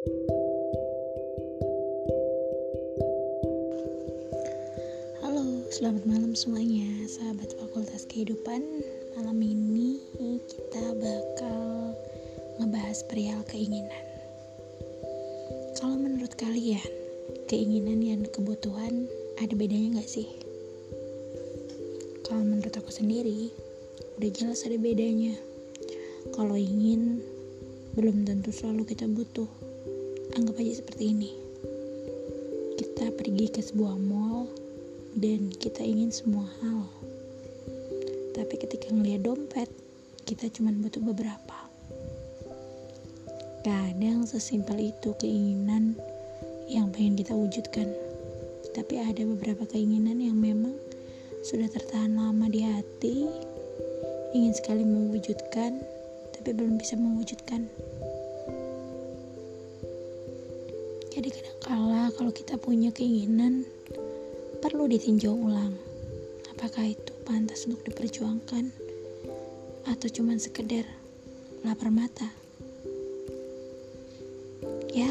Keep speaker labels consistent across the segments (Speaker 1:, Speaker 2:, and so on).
Speaker 1: Halo, selamat malam semuanya, sahabat Fakultas Kehidupan. Malam ini kita bakal ngebahas perihal keinginan. Kalau menurut kalian, keinginan dan kebutuhan ada bedanya gak sih? Kalau menurut aku sendiri, udah jelas ada bedanya. Kalau ingin, belum tentu selalu kita butuh. Anggap aja seperti ini. Kita pergi ke sebuah mall dan kita ingin semua hal. Tapi ketika ngeliat dompet, kita cuma butuh beberapa. Kadang sesimpel itu keinginan yang pengen kita wujudkan. Tapi ada beberapa keinginan yang memang sudah tertahan lama di hati, ingin sekali mewujudkan, tapi belum bisa mewujudkan. Kala kalau kita punya keinginan, perlu ditinjau ulang. Apakah itu pantas untuk diperjuangkan atau cuma sekedar lapar mata? Ya,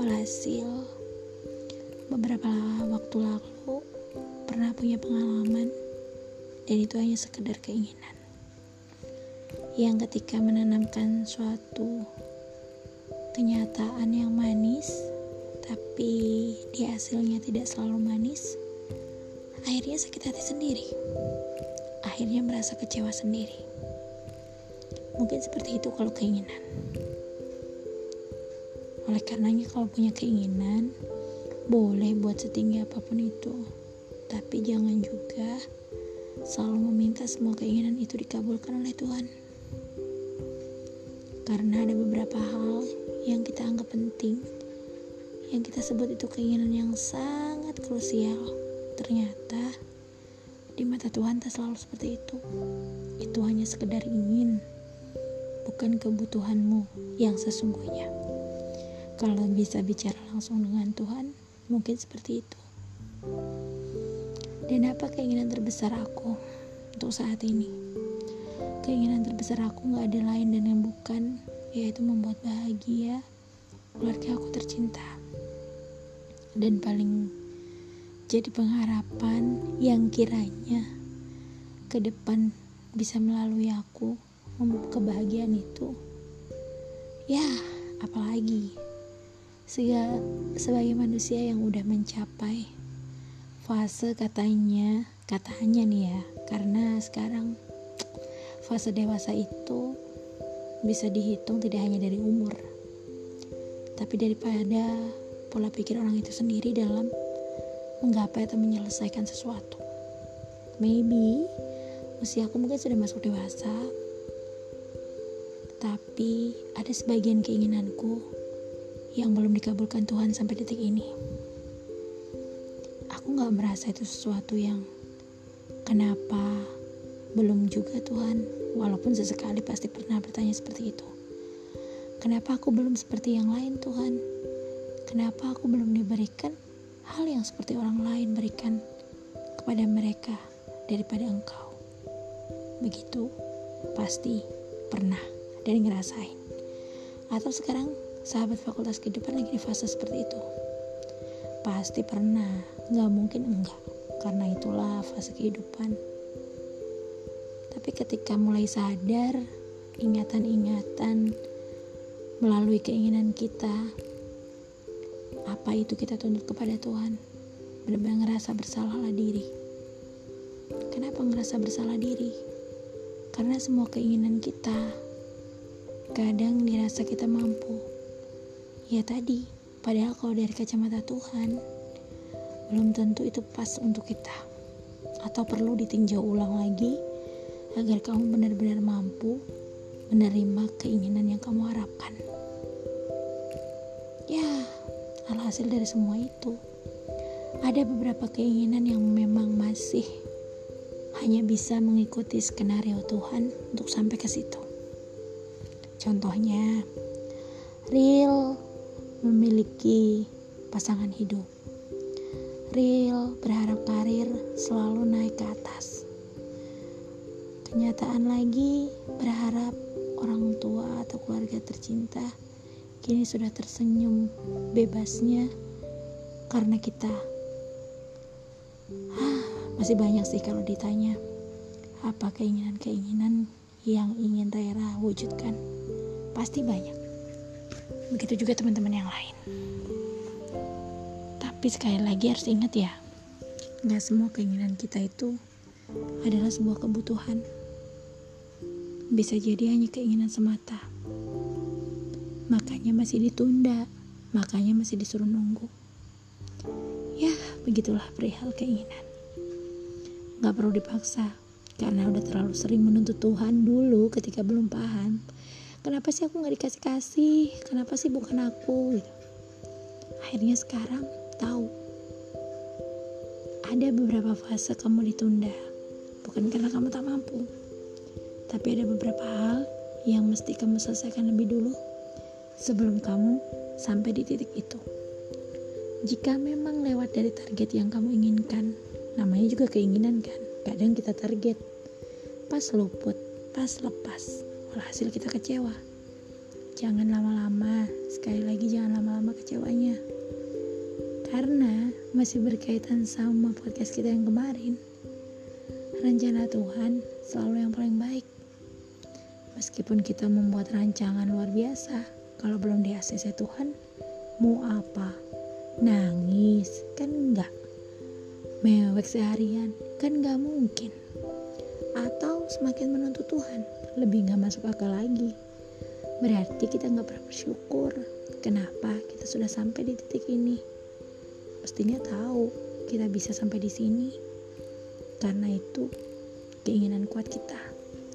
Speaker 1: walhasil beberapa waktu lalu pernah punya pengalaman dan itu hanya sekedar keinginan yang ketika menanamkan suatu kenyataan yang manis tapi di hasilnya tidak selalu manis. Akhirnya sakit hati sendiri. Akhirnya merasa kecewa sendiri. Mungkin seperti itu kalau keinginan. Oleh karenanya kalau punya keinginan boleh buat setinggi apa pun itu. Tapi jangan juga selalu meminta semua keinginan itu dikabulkan oleh Tuhan. Karena ada beberapa hal yang kita anggap penting yang kita sebut itu keinginan yang sangat krusial Ternyata di mata Tuhan tak selalu seperti itu. Itu hanya sekedar ingin, bukan kebutuhanmu yang sesungguhnya. Kalau bisa bicara langsung dengan Tuhan, mungkin seperti itu. Dan apa keinginan terbesar aku untuk saat ini? Keinginan terbesar aku gak ada lain dan yang bukan, yaitu membuat bahagia keluarga aku tercinta. Dan paling jadi pengharapan yang kiranya ke depan bisa melalui aku kebahagiaan itu. Ya apalagi Sega, sebagai manusia yang udah mencapai fase katanya katanya nih ya karena sekarang fase dewasa itu bisa dihitung tidak hanya dari umur tapi daripada pola pikir orang itu sendiri dalam menggapai atau menyelesaikan sesuatu. Maybe usia aku mungkin sudah masuk dewasa, tapi ada sebagian keinginanku yang belum dikabulkan Tuhan sampai detik ini. Aku gak merasa itu sesuatu yang kenapa belum juga Tuhan, walaupun sesekali pasti pernah bertanya seperti itu. Kenapa aku belum seperti yang lain Tuhan? Kenapa aku belum diberikan hal yang seperti orang lain berikan kepada mereka daripada engkau. Begitu pasti pernah dan ngerasain. Atau sekarang sahabat fakultas kehidupan lagi di fase seperti itu. Pasti pernah, nggak mungkin enggak, karena itulah fase kehidupan. Tapi ketika mulai sadar, ingatan-ingatan melalui keinginan kita apa itu kita tuntut kepada Tuhan? Benar-benar ngerasa bersalahlah diri. Kenapa ngerasa bersalah diri? Karena semua keinginan kita kadang dirasa kita mampu. Ya tadi padahal kalau dari kacamata Tuhan belum tentu itu pas untuk kita. Atau perlu ditinjau ulang lagi agar kamu benar-benar mampu menerima keinginan yang kamu harapkan alhasil dari semua itu ada beberapa keinginan yang memang masih hanya bisa mengikuti skenario Tuhan untuk sampai ke situ. Contohnya, real memiliki pasangan hidup. Real berharap karir selalu naik ke atas. Kenyataan lagi berharap orang tua atau keluarga tercinta kini sudah tersenyum bebasnya karena kita. Hah, masih banyak sih kalau ditanya apa keinginan-keinginan yang ingin Rera wujudkan. Pasti banyak. Begitu juga teman-teman yang lain. Tapi sekali lagi harus ingat ya, nggak semua keinginan kita itu adalah sebuah kebutuhan. Bisa jadi hanya keinginan semata. Makanya masih ditunda, makanya masih disuruh nunggu. Ya, begitulah perihal keinginan. Gak perlu dipaksa, karena udah terlalu sering menuntut Tuhan dulu ketika belum paham. Kenapa sih aku gak dikasih-kasih? Kenapa sih bukan aku? Gitu. Akhirnya sekarang tahu ada beberapa fase kamu ditunda bukan karena kamu tak mampu tapi ada beberapa hal yang mesti kamu selesaikan lebih dulu sebelum kamu sampai di titik itu jika memang lewat dari target yang kamu inginkan namanya juga keinginan kan kadang kita target pas luput pas lepas hasil kita kecewa jangan lama-lama sekali lagi jangan lama-lama kecewanya karena masih berkaitan sama podcast kita yang kemarin. Rencana Tuhan selalu yang paling baik. Meskipun kita membuat rancangan luar biasa, kalau belum di ACC Tuhan, mau apa? Nangis? Kan enggak. Mewek seharian? Kan enggak mungkin. Atau semakin menuntut Tuhan, lebih enggak masuk akal lagi. Berarti kita enggak pernah bersyukur. Kenapa kita sudah sampai di titik ini? pastinya tahu kita bisa sampai di sini karena itu keinginan kuat kita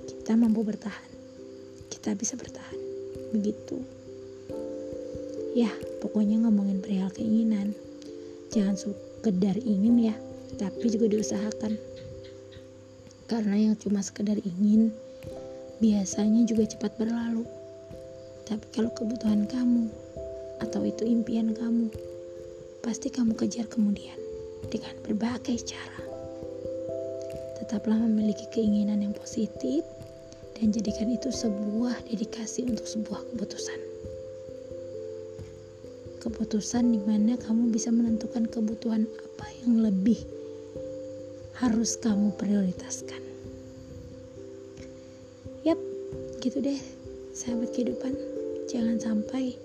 Speaker 1: kita mampu bertahan kita bisa bertahan begitu ya pokoknya ngomongin perihal keinginan jangan sekedar ingin ya tapi juga diusahakan karena yang cuma sekedar ingin biasanya juga cepat berlalu tapi kalau kebutuhan kamu atau itu impian kamu pasti kamu kejar kemudian dengan berbagai cara. Tetaplah memiliki keinginan yang positif dan jadikan itu sebuah dedikasi untuk sebuah keputusan. Keputusan di mana kamu bisa menentukan kebutuhan apa yang lebih harus kamu prioritaskan. Yap, gitu deh, sahabat kehidupan. Jangan sampai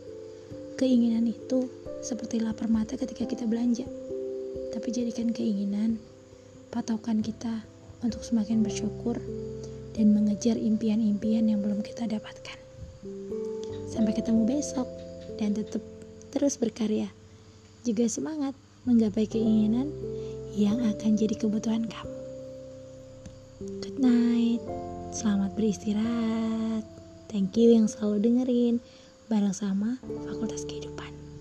Speaker 1: keinginan itu seperti lapar mata ketika kita belanja. Tapi jadikan keinginan, patokan kita untuk semakin bersyukur dan mengejar impian-impian yang belum kita dapatkan. Sampai ketemu besok dan tetap terus berkarya. Juga semangat menggapai keinginan yang akan jadi kebutuhan kamu. Good night. Selamat beristirahat. Thank you yang selalu dengerin bareng sama Fakultas Kehidupan.